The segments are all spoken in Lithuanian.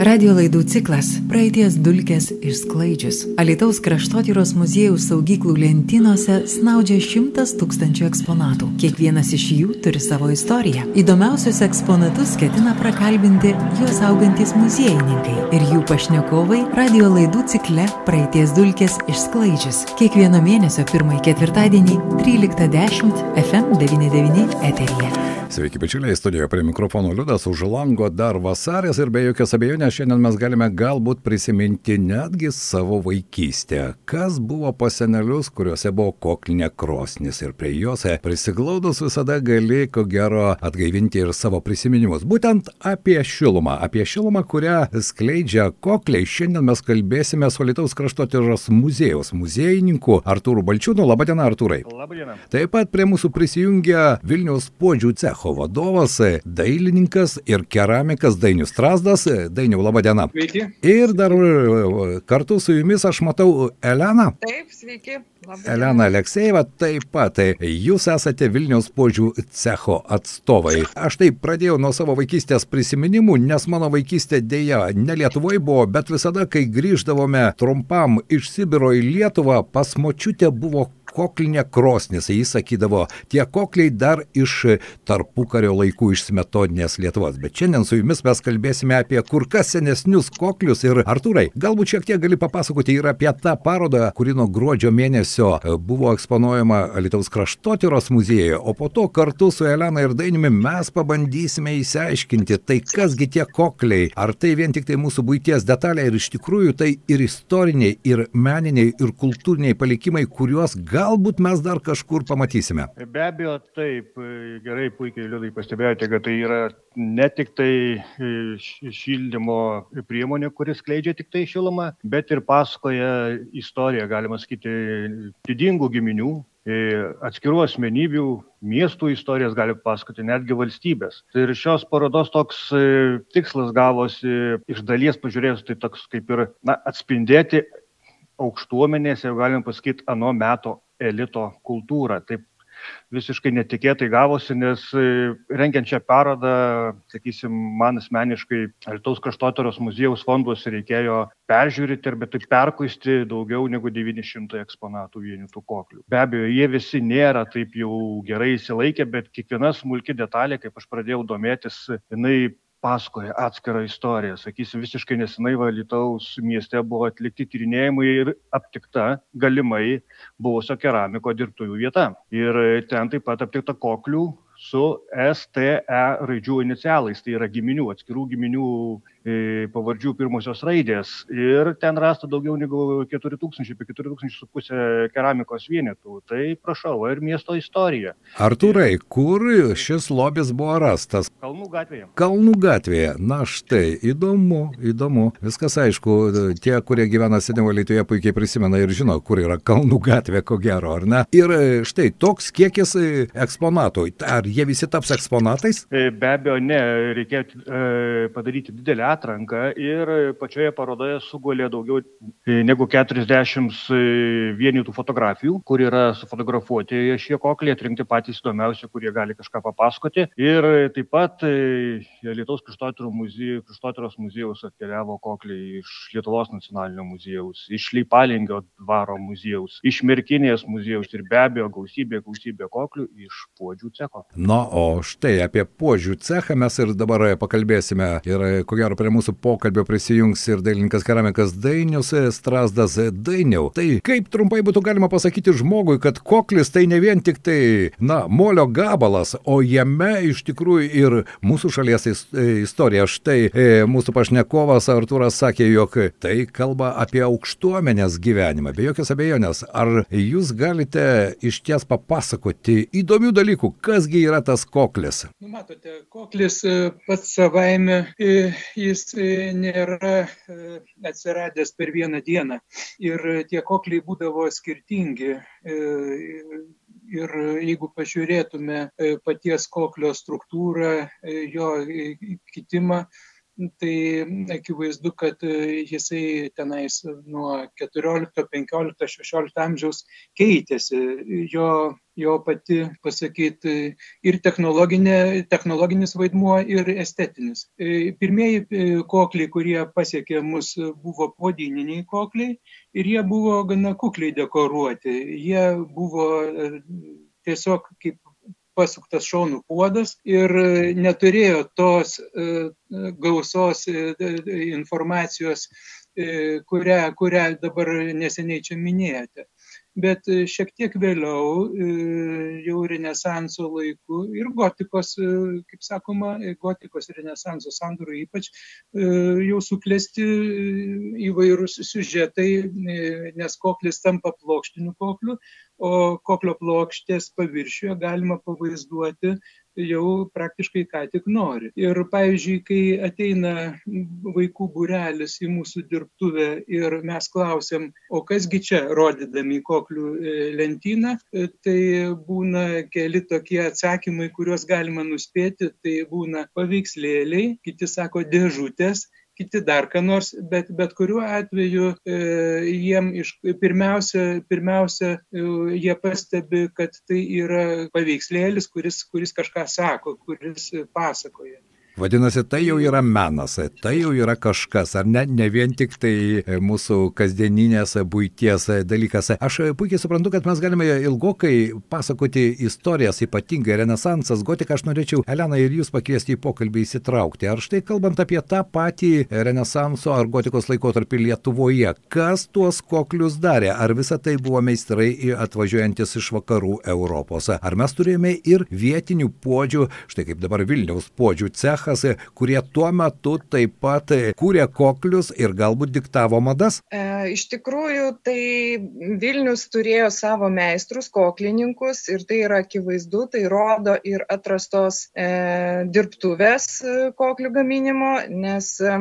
Radio laidų ciklas Praeities dulkės išsklaidžius. Alitaus kraštotyros muziejaus saugyklų lentynose snaudžia šimtas tūkstančių eksponatų. Kiekvienas iš jų turi savo istoriją. Įdomiausius eksponatus ketina prakalbinti juos augantis muziejininkai ir jų pašnekovai radio laidų cikle Praeities dulkės išsklaidžius. Kiekvieno mėnesio pirmąjį ketvirtadienį 13.10 FM99 eteryje. Sveiki, bičiuliai, studijoje prie mikrofono Liudas, už lango dar vasaris ir be jokios abejonės šiandien mes galime galbūt prisiminti netgi savo vaikystę. Kas buvo pas senelius, kuriuose buvo koklinė krosnis ir prie jos prisiglaudus visada gali, ko gero, atgaivinti ir savo prisiminimus. Būtent apie šilumą, apie šilumą, kurią skleidžia kokliai. Šiandien mes kalbėsime su Lietuvos kraštotyros muziejaus muziejininku Artūru Balčiūnu. Labadiena, Artūrai. Labadiena. Taip pat prie mūsų prisijungia Vilniaus podžių cecho vadovas, dailininkas ir keramikas Dainius Strasdas. Dainiau, laba diena. Sveiki. Ir dar e, kartu su jumis aš matau Eleną. Taip, sveiki. Elena Aleksejeva taip pat. Jūs esate Vilniaus požių cecho atstovai. Aš taip pradėjau nuo savo vaikystės prisiminimų, nes mano vaikystė dėja ne Lietuvoje buvo, bet visada, kai grįždavome trumpam iš Sibiro į Lietuvą, pas močiutę buvo koklinė krosnis. Jis sakydavo, tie kokliai dar iš tarpukario laikų iš smetodinės Lietuvos. Bet šiandien su jumis mes kalbėsime apie kur kas senesnius koklius ir Artūrai, galbūt šiek tiek gali papasakoti ir apie tą parodą, kuri nuo gruodžio mėnesio buvo eksponuojama Lietuvos kraštotyros muziejuje, o po to kartu su Elena ir Dainiumi mes pabandysime įsiaiškinti, tai kasgi tie kokliai, ar tai vien tik tai mūsų būties detalė ir iš tikrųjų tai ir istoriniai, ir meniniai, ir kultūriniai palikimai, kuriuos gal galbūt mes dar kažkur pamatysime. Be abejo, taip, gerai, puikiai liūdai pastebėjote, kad tai yra ne tik tai e, šildymo priemonė, kuris skleidžia tik tai šilumą, bet ir pasakoja istoriją, galima sakyti, didingų giminių, e, atskirų asmenybių, miestų istorijas gali pasakoti, netgi valstybės. Tai ir šios parodos toks e, tikslas gavosi iš dalies pažiūrėjus, tai toks kaip ir na, atspindėti aukštuomenės, jau galim pasakyti, ano meto elito kultūrą. Taip visiškai netikėtai gavosi, nes e, rengiant šią parodą, sakysim, man asmeniškai Lietuvos kraštotyros muziejaus fondus reikėjo peržiūrėti ir bet taip perkuisti daugiau negu 900 eksponatų vienetų koklių. Be abejo, jie visi nėra taip jau gerai įsilaikę, bet kiekviena smulki detalė, kaip aš pradėjau domėtis, jinai pasakoja atskirą istoriją. Sakysim, visiškai nesenai Valytaus mieste buvo atlikti tyrinėjimai ir aptikta galimai buvusio keramiko dirbtuvių vieta. Ir ten taip pat aptikta koklių su STE raidžių inicialais, tai yra giminių, atskirų giminių pavardžių pirmosios raidės ir ten rasta daugiau negu 4000, apie 4500 keramikos vienetų. Tai prašau, ir miesto istorija. Arturai, kur šis lobis buvo rastas? Kalnų gatvėje. Kalnų gatvėje. Na štai, įdomu, įdomu. Viskas aišku, tie, kurie gyvena seniau Lietuvoje puikiai prisimena ir žino, kur yra Kalnų gatvė, ko gero, ar ne? Ir štai toks kiekis eksponatų. Ar jie visi taps eksponatais? E, be abejo, ne. Reikėjo e, padaryti didelę atranką ir pačioje parodoje sugulė daugiau e, negu 40 e, vienetų fotografijų, kur yra sufotografuoti šie kokliai, atrinkti patys įdomiausi, kurie gali kažką papasakoti. Ir taip pat e, Lietuvos kraštotyros muziejus atkeliavo kokliai iš Lietuvos nacionalinio muziejaus, iš Leipalingio dvaro muziejaus, iš Merkinės muziejaus ir be abejo gausybė, gausybė koklių iš puodžių cecho. Na, o štai apie puodžių cechą mes ir dabar pakalbėsime ir ko gero prie mūsų pokalbio prisijungs ir dailininkas keramikas Dainius Strasdas Dainiau. Tai kaip trumpai būtų galima pasakyti žmogui, kad koklis tai ne vien tik tai, na, molio gabalas, o jame iš tikrųjų ir mūsų šalies istorija. Štai e, mūsų pašnekovas Arturas sakė, jog tai kalba apie aukštuomenės gyvenimą. Be jokios abejonės, ar jūs galite iš ties papasakoti įdomių dalykų, kasgi yra tas koklis? Nu, matote, koklis e, pats savaime e, jis e, nėra e, atsiradęs per vieną dieną. Ir tie kokliai būdavo skirtingi. E, ir jeigu pažiūrėtume paties koklio struktūrą, jo kitimą, tai akivaizdu, kad jisai tenais nuo 14, 15, 16 amžiaus keitėsi. Jo jo pati pasakyti ir technologinis vaidmuo, ir estetinis. Pirmieji kokliai, kurie pasiekė mus, buvo podininiai kokliai ir jie buvo gana kukliai dekoruoti. Jie buvo tiesiog kaip pasuktas šonų puodas ir neturėjo tos gausos informacijos, kurią, kurią dabar neseniai čia minėjote bet e, šiek tiek vėliau, e, jau Renesanso laiku ir gotikos, e, kaip sakoma, gotikos Renesanso sandūrų ypač, jau suklesti įvairūs siužetai, nes koklis tampa plokštiniu kokliu, o koklio plokštės paviršiuje galima pavaizduoti jau praktiškai ką tik nori. Ir pavyzdžiui, kai ateina vaikų būrelis į mūsų dirbtuvę ir mes klausiam, o kasgi čia, rodydami koklių e, lentyną, e, tai būna keli tokie atsakymai, kuriuos galima nuspėti, tai būna paveikslėliai, kiti sako dėžutės, kiti dar ką nors, bet, bet kuriuo atveju e, jiem iš, pirmiausia, pirmiausia e, jie pastebi, kad tai yra paveikslėlis, kuris, kuris kažką sako, kuris pasakoja. Vadinasi, tai jau yra menas, tai jau yra kažkas, ar ne, ne vien tik tai mūsų kasdieninės būties dalykas. Aš puikiai suprantu, kad mes galime ilgokai pasakoti istorijas, ypatingai Renesansas, gotika, aš norėčiau Elena ir jūs pakviesti į pokalbį įsitraukti. Ar štai kalbant apie tą patį Renesanso ar gotikos laikotarpį Lietuvoje, kas tuos koklius darė? Ar visa tai buvo meistrai atvažiuojantis iš vakarų Europos? Ar mes turėjome ir vietinių podžių, štai kaip dabar Vilniaus podžių cechą? Cechas, kurie tuo metu taip pat kūrė koklius ir galbūt diktavo madas? E, iš tikrųjų, tai Vilnius turėjo savo meistrus, koklininkus ir tai yra akivaizdu, tai rodo ir atrastos e, dirbtuvės e, koklių gaminimo, nes e,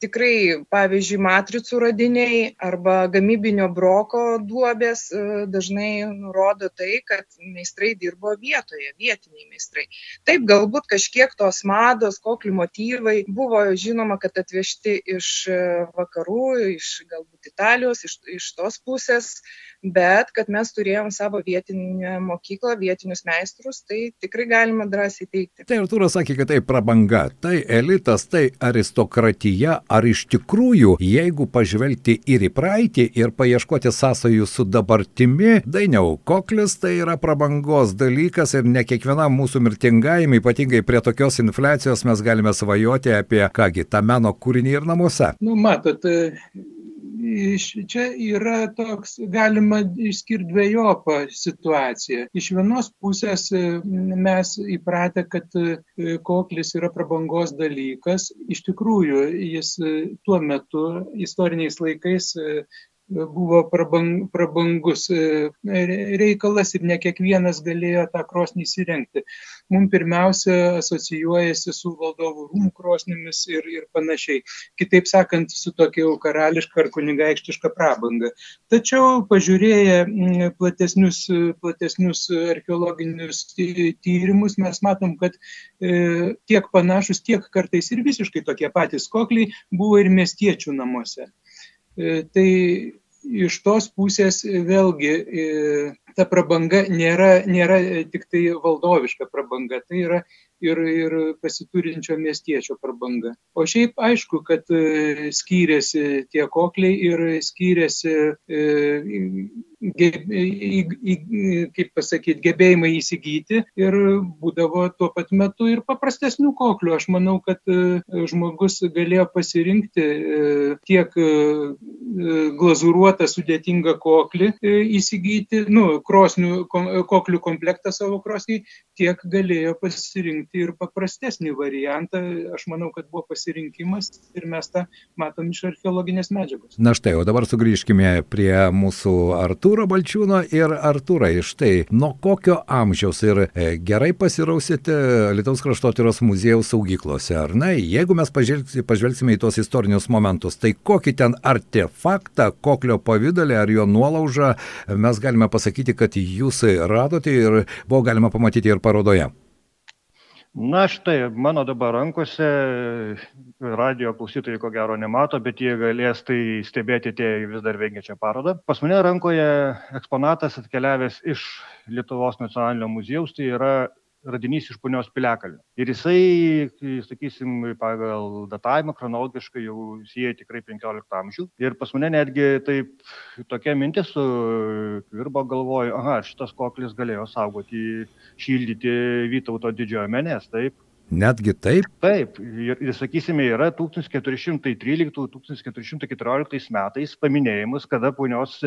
tikrai, pavyzdžiui, matricų radiniai arba gamybinio broko duobės e, dažnai nurodo tai, kad meistrai dirbo vietoje, vietiniai meistrai. Taip, galbūt kažkiek tos mados, koklių motyvai buvo žinoma, kad atvežti iš e, vakarų, iš galbūt Italijos, iš, iš tos pusės, bet kad mes turėjom savo vietinę mokyklą, vietinius meistrus, tai tikrai galima drąsiai teikti. Tai Artūras sakė, kad tai prabanga, tai elitas, tai aristokratija, ar iš tikrųjų, jeigu pažvelgti ir į praeitį ir paieškoti sąsajų su dabartimi, dainiau, koklis tai yra prabangos dalykas ir ne kiekvienam mūsų mirtingajam, ypatingai prie tokios infliacijos mes galime svajoti apie kągi tą meno kūrinį ir namuose. Nu, matot, čia yra toks, galima išskirti dviejopą situaciją. Iš vienos pusės mes įpratę, kad koklis yra prabangos dalykas. Iš tikrųjų, jis tuo metu, istoriniais laikais, buvo prabang, prabangus e, reikalas ir ne kiekvienas galėjo tą krosnį įsirengti. Mums pirmiausia asocijuojasi su valdovų rūmų krosnimis ir, ir panašiai. Kitaip sakant, su tokia jau karališka ar kunigaikštiška prabanga. Tačiau pažiūrėję platesnius, platesnius archeologinius tyrimus, mes matom, kad e, tiek panašus, tiek kartais ir visiškai tokie patys kokliai buvo ir miestiečių namuose. E, tai iš tos pusės vėlgi e, ta prabanga nėra, nėra tik tai valdoviška prabanga, tai yra ir, ir pasiturinčio miestiečio prabanga. O šiaip aišku, kad e, skyrėsi tie kokliai ir skyrėsi, e, kaip pasakyti, gebėjimai įsigyti ir būdavo tuo pat metu ir paprastesnių koklių. Aš manau, kad e, žmogus galėjo pasirinkti tiek glazūruotą sudėtingą koklį įsigyti, nu, krosnių, koklių komplektą savo krosnį, tiek galėjo pasirinkti ir paprastesnį variantą. Aš manau, kad buvo pasirinkimas ir mes tą matom iš archeologinės medžiagos. Na štai, o dabar sugrįžkime prie mūsų Artūro Balčiūno ir Artūrai. Štai, nuo kokio amžiaus ir e, gerai pasirausite Lietuvos kraštotyros muziejaus saugyklose, ar ne? Jeigu mes pažvelgsime į tos istorinius momentus, tai kokį ten artefaktą, koklio pavydalį ar jo nuolaužą mes galime pasakyti, kad jūs radote ir buvo galima pamatyti ir parodoje. Na štai, mano dabar rankose, radio klausytojai ko gero nemato, bet jie galės tai stebėti tie vis dar veikiančią parodą. Pas mane rankoje eksponatas atkeliavęs iš Lietuvos nacionalinio muziejaus, tai yra radinys iš punios piliakalnio. Ir jisai, sakysim, pagal datavimą chronologiškai jau sieja tikrai 15 amžių. Ir pas mane netgi taip tokia mintis virbo galvoju, aha, šitas koklis galėjo saugoti, šildyti Vytauto didžiojo menės, taip. Netgi taip? Taip, ir, ir sakysime, yra 1413-1414 metais paminėjimus, kada punios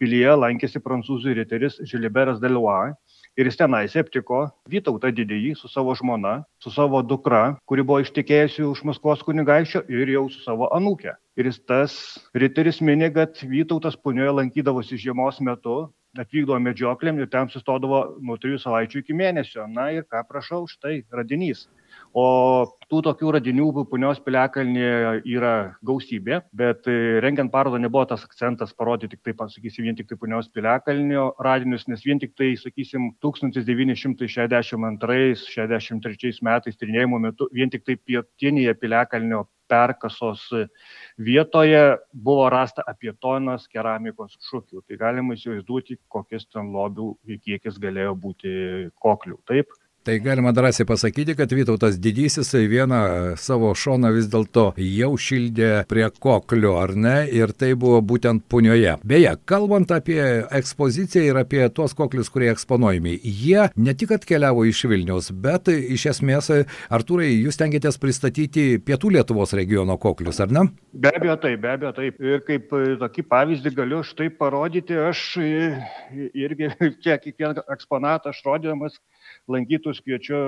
pilyje lankėsi prancūzų riteris Žiliberas Delois ir jis tenais aptiko Vytautą didįjį su savo žmona, su savo dukra, kuri buvo ištikėjusi už Maskvos kunigaikščio ir jau su savo anūkė. Ir jis tas riteris minė, kad Vytautas punioje lankydavosi žiemos metu, atvykdavo medžioklėm ir ten sustodavo nuo trijų savaičių iki mėnesio. Na ir ką prašau, štai radinys. O tų tokių radinių punios piliakalnyje yra gausybė, bet e, rengiant parodą nebuvo tas akcentas parodyti tik tai, pasakysim, vien tik tai punios piliakalnio radinius, nes vien tik tai, sakysim, 1962-63 metais tyrinėjimo metu vien tik tai pietinėje piliakalnio perkasos vietoje buvo rasta apie tonas keramikos šukių. Tai galima įsivaizduoti, kokias ten lobių kiekis galėjo būti koklių. Taip, Tai galima drąsiai pasakyti, kad Vytautas didysis vieną savo šoną vis dėlto jau šildė prie koklio, ar ne? Ir tai buvo būtent punioje. Beje, kalbant apie ekspoziciją ir apie tuos koklius, kurie eksponuojami, jie ne tik atkeliavo iš Vilniaus, bet iš esmės, Artūrai, jūs tengiatės pristatyti Pietų Lietuvos regiono koklius, ar ne? Be abejo, taip, be abejo, taip. Ir kaip tokį pavyzdį galiu štai parodyti, aš irgi čia kiekvieną eksponatą aš rodydamas lankytojus kviečiu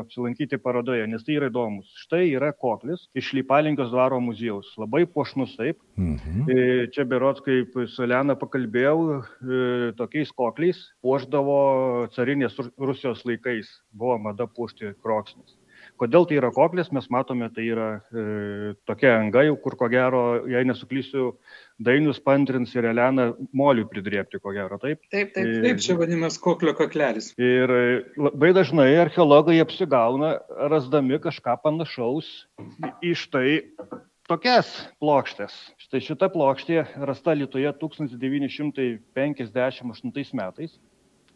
apsilankyti parodoje, nes tai yra įdomus. Štai yra koklis iš Lypalinkos dvaro muziejaus. Labai pošnus taip. Mhm. E, čia berots, kaip su Lena pakalbėjau, e, tokiais kokliais puoždavo carinės Rusijos laikais. Buvo mada puošti kroksnis. Kodėl tai yra koklis, mes matome, tai yra e, tokia anga, jau kur ko gero, jei nesuklysiu, dainius pantrins ir Elena molių pridrėpti, ko gero, taip? Taip, taip. Ir, taip, čia vadinamas koklio kaklelis. Ir e, labai dažnai archeologai apsigauna, rasdami kažką panašaus į štai tokias plokštės. Štai šita plokštė rasta Lietuvoje 1958 metais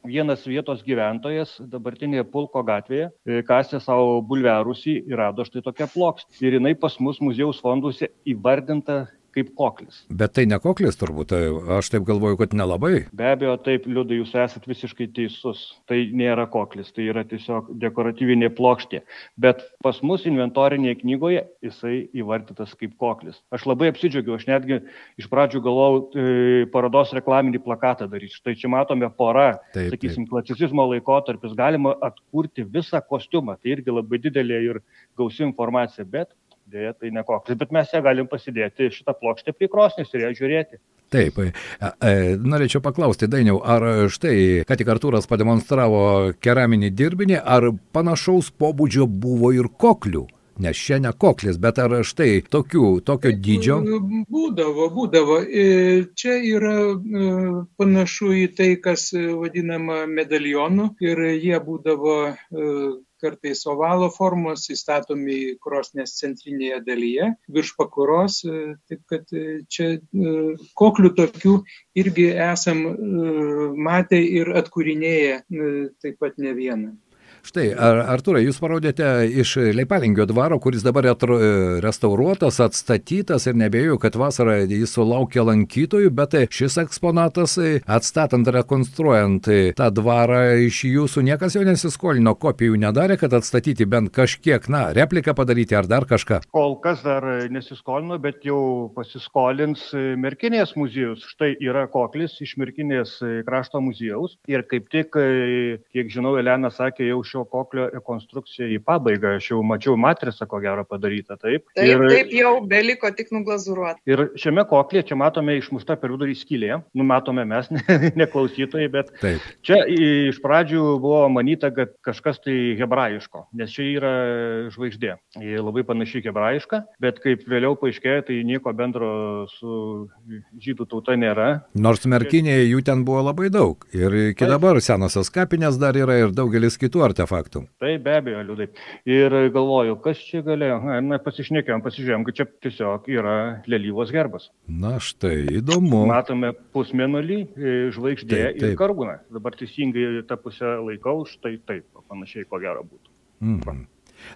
vienas vietos gyventojas dabartinėje Pulko gatvėje e, kasė savo bulverusį ir rado štai tokią plokštę. Ir jinai pas mus muziejaus fonduose įvardinta kaip koklis. Bet tai ne koklis turbūt, tai aš taip galvoju, kad nelabai. Be abejo, taip, liūdai, jūs esate visiškai teisus. Tai nėra koklis, tai yra tiesiog dekoratyvinė plokštė. Bet pas mus inventorinėje knygoje jisai įvardytas kaip koklis. Aš labai apsidžiaugiau, aš netgi iš pradžių galvojau e, parodos reklaminį plakatą daryti. Štai čia matome porą, taip, sakysim, taip. klasicizmo laikotarpis, galima atkurti visą kostiumą. Tai irgi labai didelė ir gausi informacija, bet dėja tai nekoks. Bet mes ją galim pasidėti šitą plokštę prie krosnis ir ją žiūrėti. Taip, e, e, norėčiau paklausti, Dainiau, ar štai, kad tik Artūras pademonstravo keraminį dirbinį, ar panašaus pobūdžio buvo ir koklių? Nes čia ne koklis, bet ar štai tokių, tokio dydžio? Būdavo, būdavo. E, čia yra panašu į tai, kas vadinama medalionu ir jie būdavo kartais ovalo formos įstatomi krosnės centrinėje dalyje, virš pakuros, e, taip kad e, čia e, koklių tokių irgi esam matę ir atkūrinėję taip pat ne vieną. Štai, ar, Arturai, jūs parodėte iš Leipalingio dvaro, kuris dabar atro, restauruotas, atstatytas ir nebėjau, kad vasarą jis sulaukia lankytojų, bet šis eksponatas, atstatant, rekonstruojant tą dvarą, iš jūsų niekas jau nesiskolino, kopijų nedarė, kad atstatyti bent kažkiek, na, repliką padaryti ar dar kažką. Kol kas dar nesiskolino, bet jau pasiskolins Merkinės muziejus. Štai yra koklis iš Merkinės krašto muziejaus ir kaip tik, kiek žinau, Elena sakė, jau šio koklio rekonstrukcija į pabaigą. Aš jau mačiau matrisą, ko gero padaryta. Taip, taip, ir, taip jau beliko tik nuglazuruoti. Ir šiame koklėje čia matome išmušta per vidurį skylė. Numatome mes, ne, ne bet taip. čia iš pradžių buvo manyta, kad kažkas tai hebrajiško, nes čia yra žvaigždė. Ji labai panaši hebrajiška, bet kaip vėliau paaiškėjo, tai nieko bendro su žydų tauta nėra. Nors merkinėje jų ten buvo labai daug. Ir iki dabar senosios kapinės dar yra ir daugelis kitų artefaktų artefaktų. Tai be abejo, liūdai. Ir galvoju, kas čia galėjo, na, pasišnekėjom, pasižiūrėjom, kad čia tiesiog yra lelyvos gerbas. Na štai, įdomu. Matome pusmenulį, e, žvaigždė taip, taip. ir karūną. Dabar teisingai tą pusę laikau, štai taip, panašiai ko gero būtų. Mm.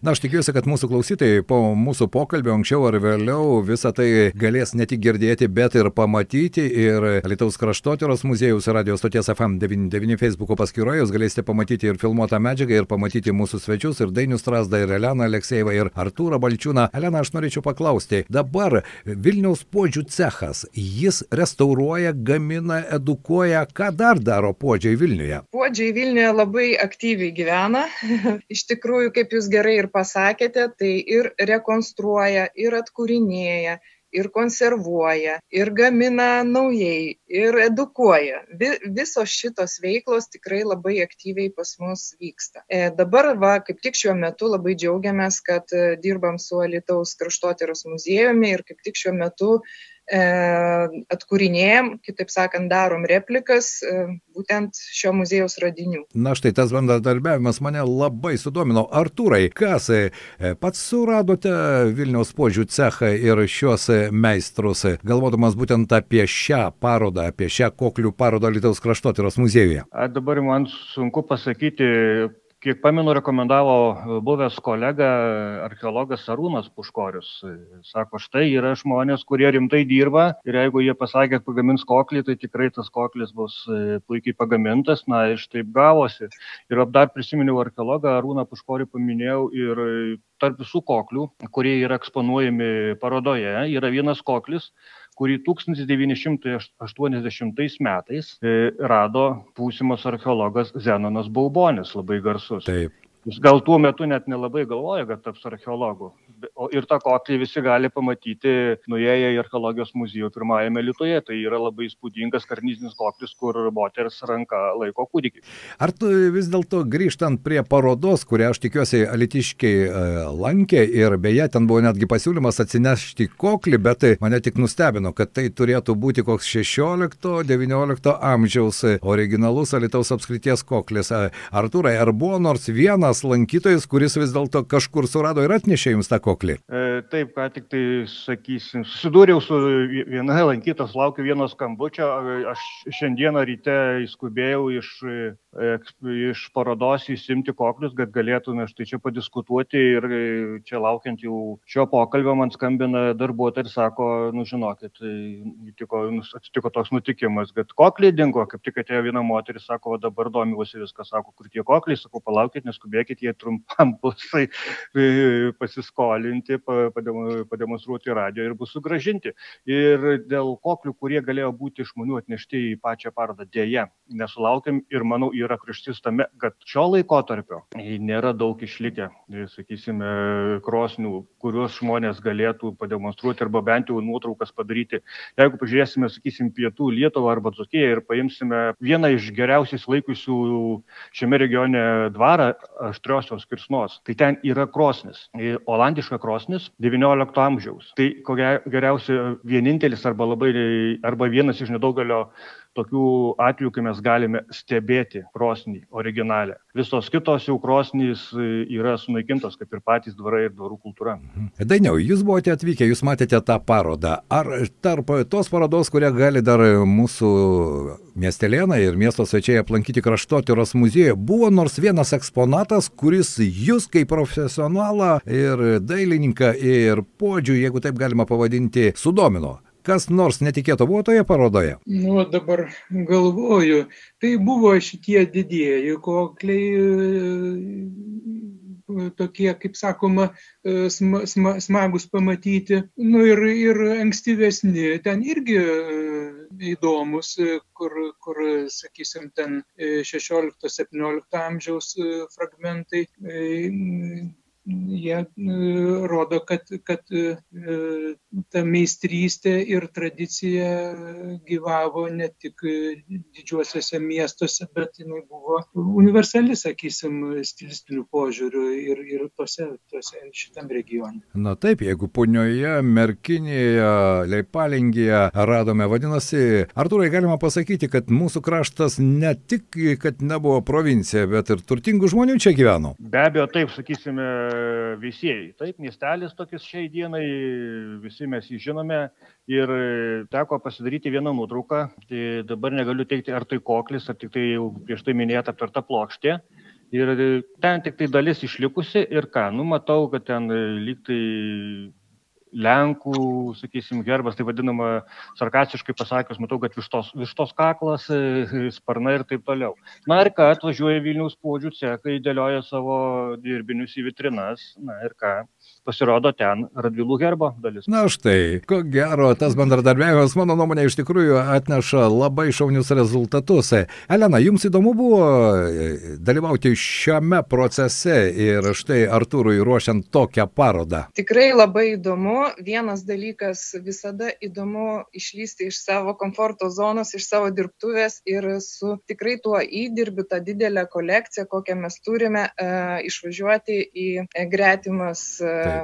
Na, aš tikiuosi, kad mūsų klausytojai po mūsų pokalbio anksčiau ar vėliau visą tai galės ne tik girdėti, bet ir pamatyti. Ir Lietuvos kraštotyros muziejus radijos stoties FM99 Facebook'o paskyroje jūs galėsite pamatyti ir filmuotą medžiagą, ir pamatyti mūsų svečius, ir Dainius Trasdą, ir Eleną Aleksejevą, ir Artūrą Balčiūną. Elena, aš norėčiau paklausti, dabar Vilniaus podžių cechas, jis restauruoja, gamina, edukuoja, ką dar daro podžiai Vilniuje? Podžiai Vilniuje labai aktyviai gyvena. Iš tikrųjų, kaip jūs gerai ir pasakėte, tai ir rekonstruoja, ir atkūrinėja, ir konservuoja, ir gamina naujai, ir edukuoja. Vi, visos šitos veiklos tikrai labai aktyviai pas mus vyksta. E, dabar, va, kaip tik šiuo metu labai džiaugiamės, kad e, dirbam su Alitaus kraštotyros muziejumi ir kaip tik šiuo metu atkūrinėjom, kitaip sakant, darom replikas e, būtent šio muziejaus radinių. Na štai tas bendradarbiavimas mane labai sudomino. Artūrai, kas e, pats suradote Vilniaus požiū cechą ir šios meistrus, galvodamas būtent apie šią parodą, apie šią koklių parodą Lietuvos kraštotyros muziejuje? A, dabar man sunku pasakyti, kiek pamenu, rekomendavo e, buvęs kolega archeologas Arūnas Puškorius. E, sako, štai yra žmonės, kurie rimtai dirba ir jeigu jie pasakė, kad pagamins koklį, tai tikrai tas koklis bus e, puikiai pagamintas. Na, iš taip gavosi. Ir dar prisiminiau archeologą Arūną Puškorį paminėjau ir tarp visų koklių, kurie yra eksponuojami parodoje, yra vienas koklis, kurį 1980 metais e, rado būsimas archeologas Zenonas Baubonis, labai garsus. Taip. Jis gal tuo metu net nelabai galvoja, kad taps archeologu. O ir tą koklį visi gali pamatyti nuėję į archeologijos muziejų pirmajame Lietuvoje. Tai yra labai įspūdingas karnizinis koklis, kur moters ranka laiko kūdikį. Ar tu vis dėlto grįžtant prie parodos, kurią aš tikiuosi alitiškiai e, lankė ir beje, ten buvo netgi pasiūlymas atsinešti koklį, bet tai mane tik nustebino, kad tai turėtų būti koks 16-19 amžiaus originalus Alitaus apskrities koklis. Arturai, ar buvo nors vienas tas lankytojas, kuris vis dėlto kažkur surado ir atnešė jums tą koklį? E, taip, ką tik tai sakysim, susidūriau su viena lankytos, laukiu vieno skambučio, aš šiandieną ryte įskubėjau iš, e, iš parodos įsimti koklius, kad galėtume štai čia padiskutuoti ir čia laukiant jau šio pokalbio man skambina darbuotojai ir sako, nu žinokit, nutiko, atsitiko toks nutikimas, kad kokliai dingo, kaip tik atėjo viena moteris, sako, dabar domiuosi viską, sako, kur tie kokliai, sako, palaukit, neskubėkit žiūrėkit, jie trumpam bus e, pasiskolinti, pademonstruoti radio ir bus sugražinti. Ir dėl koklių, kurie galėjo būti iš žmonių atnešti į pačią parodą, dėja, nesulaukėm ir manau yra krištis tame, kad šio laiko tarpio nėra daug išlikę, e, sakysime, krosnių, kuriuos žmonės galėtų pademonstruoti arba bent jau nuotraukas padaryti. Jeigu pažiūrėsime, sakysim, pietų Lietuvą arba Dzukiją ir paimsime vieną iš geriausiai laikusių šiame regione dvarą, aštriosios kirsnos. Tai ten yra krosnis, olandiška krosnis XIX amžiaus. Tai ko geriausia vienintelis arba labai arba vienas iš nedaugelio tokių atvejų, kai mes galime stebėti krosnį originalę. Visos kitos jau krosnys e, yra sunaikintos, kaip ir patys dvarai ir dvarų kultūra. Mhm. Dainiau, jūs buvote atvykę, jūs matėte tą parodą. Ar tarp tos parodos, kurią gali dar mūsų miestelėnai ir miesto svečiai aplankyti kraštotyros muziejuje, buvo nors vienas eksponatas, kuris jūs kaip profesionalą ir dailininką ir podžių, jeigu taip galima pavadinti, sudomino? Kas nors netikėto buvo toje parodoje? Nu, dabar galvoju, tai buvo šitie didieji kokliai, e, tokie, kaip sakoma, e, sma, sma, smagus pamatyti. Nu ir, ir ankstyvesni, ten irgi e, įdomus, kur, kur sakysim, ten 16-17 amžiaus fragmentai jie rodo, kad, kad ta meistrystė ir tradicija gyvavo ne tik didžiuosiuose miestuose, bet jinai buvo universali, sakysim, stilistinių požiūrių ir, ir tose, tose šitam regione. Na taip, jeigu punioje, merkinėje, leipalingėje radome, vadinasi, Arturai, galima pasakyti, kad mūsų kraštas ne tik, kad nebuvo provincija, bet ir turtingų žmonių čia gyveno. Be abejo, taip, sakysime, visieji. Taip, miestelis tokis šiai dienai, visi mes jį žinome ir teko pasidaryti vieną nuotrauką. Tai dabar negaliu teikti, ar tai koklis, ar tik tai jau prieš tai minėta aptarta plokštė. Ir ten tik tai dalis išlikusi ir ką, nu matau, kad ten lyg tai Lenkų, sakysim, herbas, tai vadinama, sarkastiškai pasakius, matau, kad vištos, vištos kaklas, e, sparnai ir taip toliau. Na ir ką, atvažiuoja Vilniaus podžių cekai, dėlioja savo dirbinius į vitrinas, na ir ką, pasirodo ten Radvilų herbo dalis. Na štai, ko gero, tas bendradarbiavimas, mano nuomonė, iš tikrųjų atneša labai šaunius rezultatus. Elena, jums įdomu buvo e, dalyvauti šiame procese ir štai Artūrui ruošiant tokią parodą? Tikrai labai įdomu vienas dalykas visada įdomu išlysti iš savo komforto zonos iš savo dirbtuvės ir su tikrai tuo įdirbiu ta didele kolekcija kokią mes turime e, išvažiuoti į gretimas e,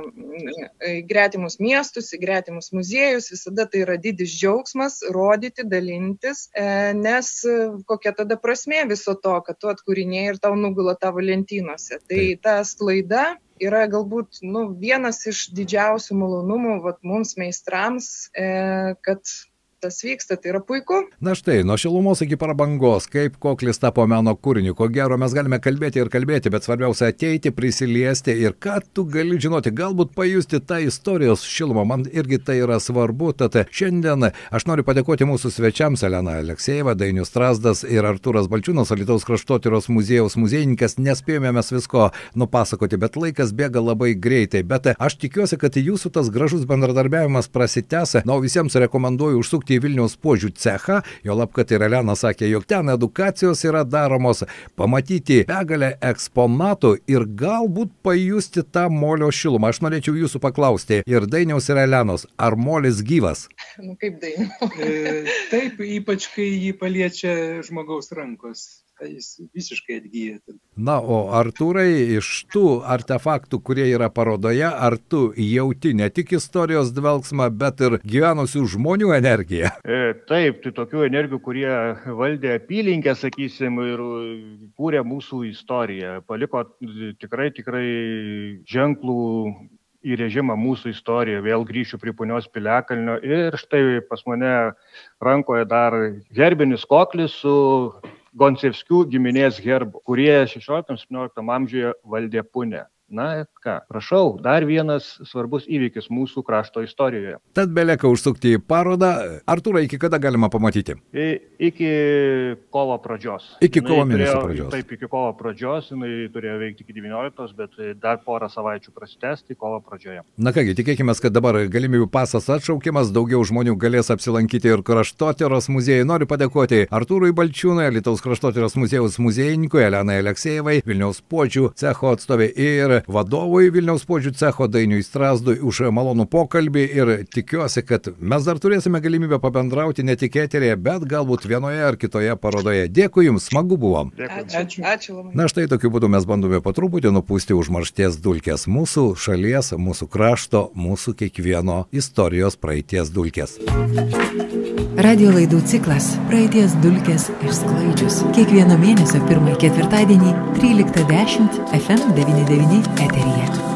į gretimus miestus į gretimus muziejus visada tai yra didis džiaugsmas rodyti dalintis e, nes kokia tada prasmė viso to kad tu atkūrinėji ir tau nugula tavo lentynose. Tai ta sklaida yra galbūt nu vienas iš didžiausių malonumų vat mums meistrams e, kad tas vyksta, tai yra puiku. Na štai, nuo šilumos iki prabangos, kaip koklis tapo meno kūriniu, ko gero mes galime kalbėti ir kalbėti, bet svarbiausia ateiti, prisiliesti ir ką tu gali žinoti, galbūt pajusti tą istorijos šilumą, man irgi tai yra svarbu, tad šiandien aš noriu padėkoti mūsų svečiams Elena Aleksejeva, Dainius Strasdas ir Arturas Balčiūnas, Alitaus kraštotyros muziejaus muziejininkas, nespėjome mes visko nupasakoti, bet laikas bėga labai greitai, bet aš tikiuosi, kad jūsų tas gražus bendradarbiavimas prasitęsia, na, visiems rekomenduoju užsukti į Vilniaus požiū cechą, jo lab, kad ir Elena sakė, jog ten edukacijos yra daromos, pamatyti begalę eksponatų ir galbūt pajusti tą molio šilumą. Aš norėčiau jūsų paklausti ir Dainiaus ir Elenos, ar molis gyvas? Nu, kaip dainiau. e, taip, ypač kai jį paliečia žmogaus rankos tai jis visiškai atgyja. Na, o Artūrai, iš tų artefaktų, kurie yra parodoje, ar tu jauti ne tik istorijos dvelgsmą, bet ir gyvenusių žmonių energiją? E, taip, tai tokių energijų, kurie valdė apylinkę, sakysim, ir kūrė mūsų istoriją, paliko tikrai, tikrai ženklų įrėžimą mūsų istoriją, vėl grįšiu prie punios piliakalnio ir štai pas mane rankoje dar herbinis koklis su Goncevskių giminės herbų, kurie 16-17 amžiuje valdė Punę. Na ką, prašau, dar vienas svarbus įvykis mūsų krašto istorijoje. Tad belieka užsukti į parodą. Artūrą, iki kada galima pamatyti? I, iki kovo pradžios. Iki kovo mėnesio pradžios. Taip, iki kovo pradžios, jinai turėjo veikti iki 19, bet dar porą savaičių prasitęsti kovo pradžioje. Na kągi, tikėkime, kad dabar galimybių pasas atšaukiamas, daugiau žmonių galės apsilankyti ir kraštotyros muziejai. Noriu padėkoti Artūrui Balčiūnui, Lietuvos kraštotyros muziejaus muziejininkui, Elenai Aleksejevai, Vilniaus počių cecho atstovė ir vadovui Vilniaus podžių cecho Dainiui Strasdui už malonų pokalbį ir tikiuosi, kad mes dar turėsime galimybę pabendrauti ne tik eterėje, bet galbūt vienoje ar kitoje parodoje. Dėkui Jums, smagu buvo. Ačiū. Ačiū. Ačiū labai. Na štai tokiu būdu mes bandome po truputį nupūsti užmaršties dulkės mūsų šalies, mūsų krašto, mūsų kiekvieno istorijos praeities dulkės. Radio laidų ciklas Praeities dulkės išsklaidžius. Kiekvieno mėnesio pirmąjį ketvirtadienį 13.10 FM99 eteryje.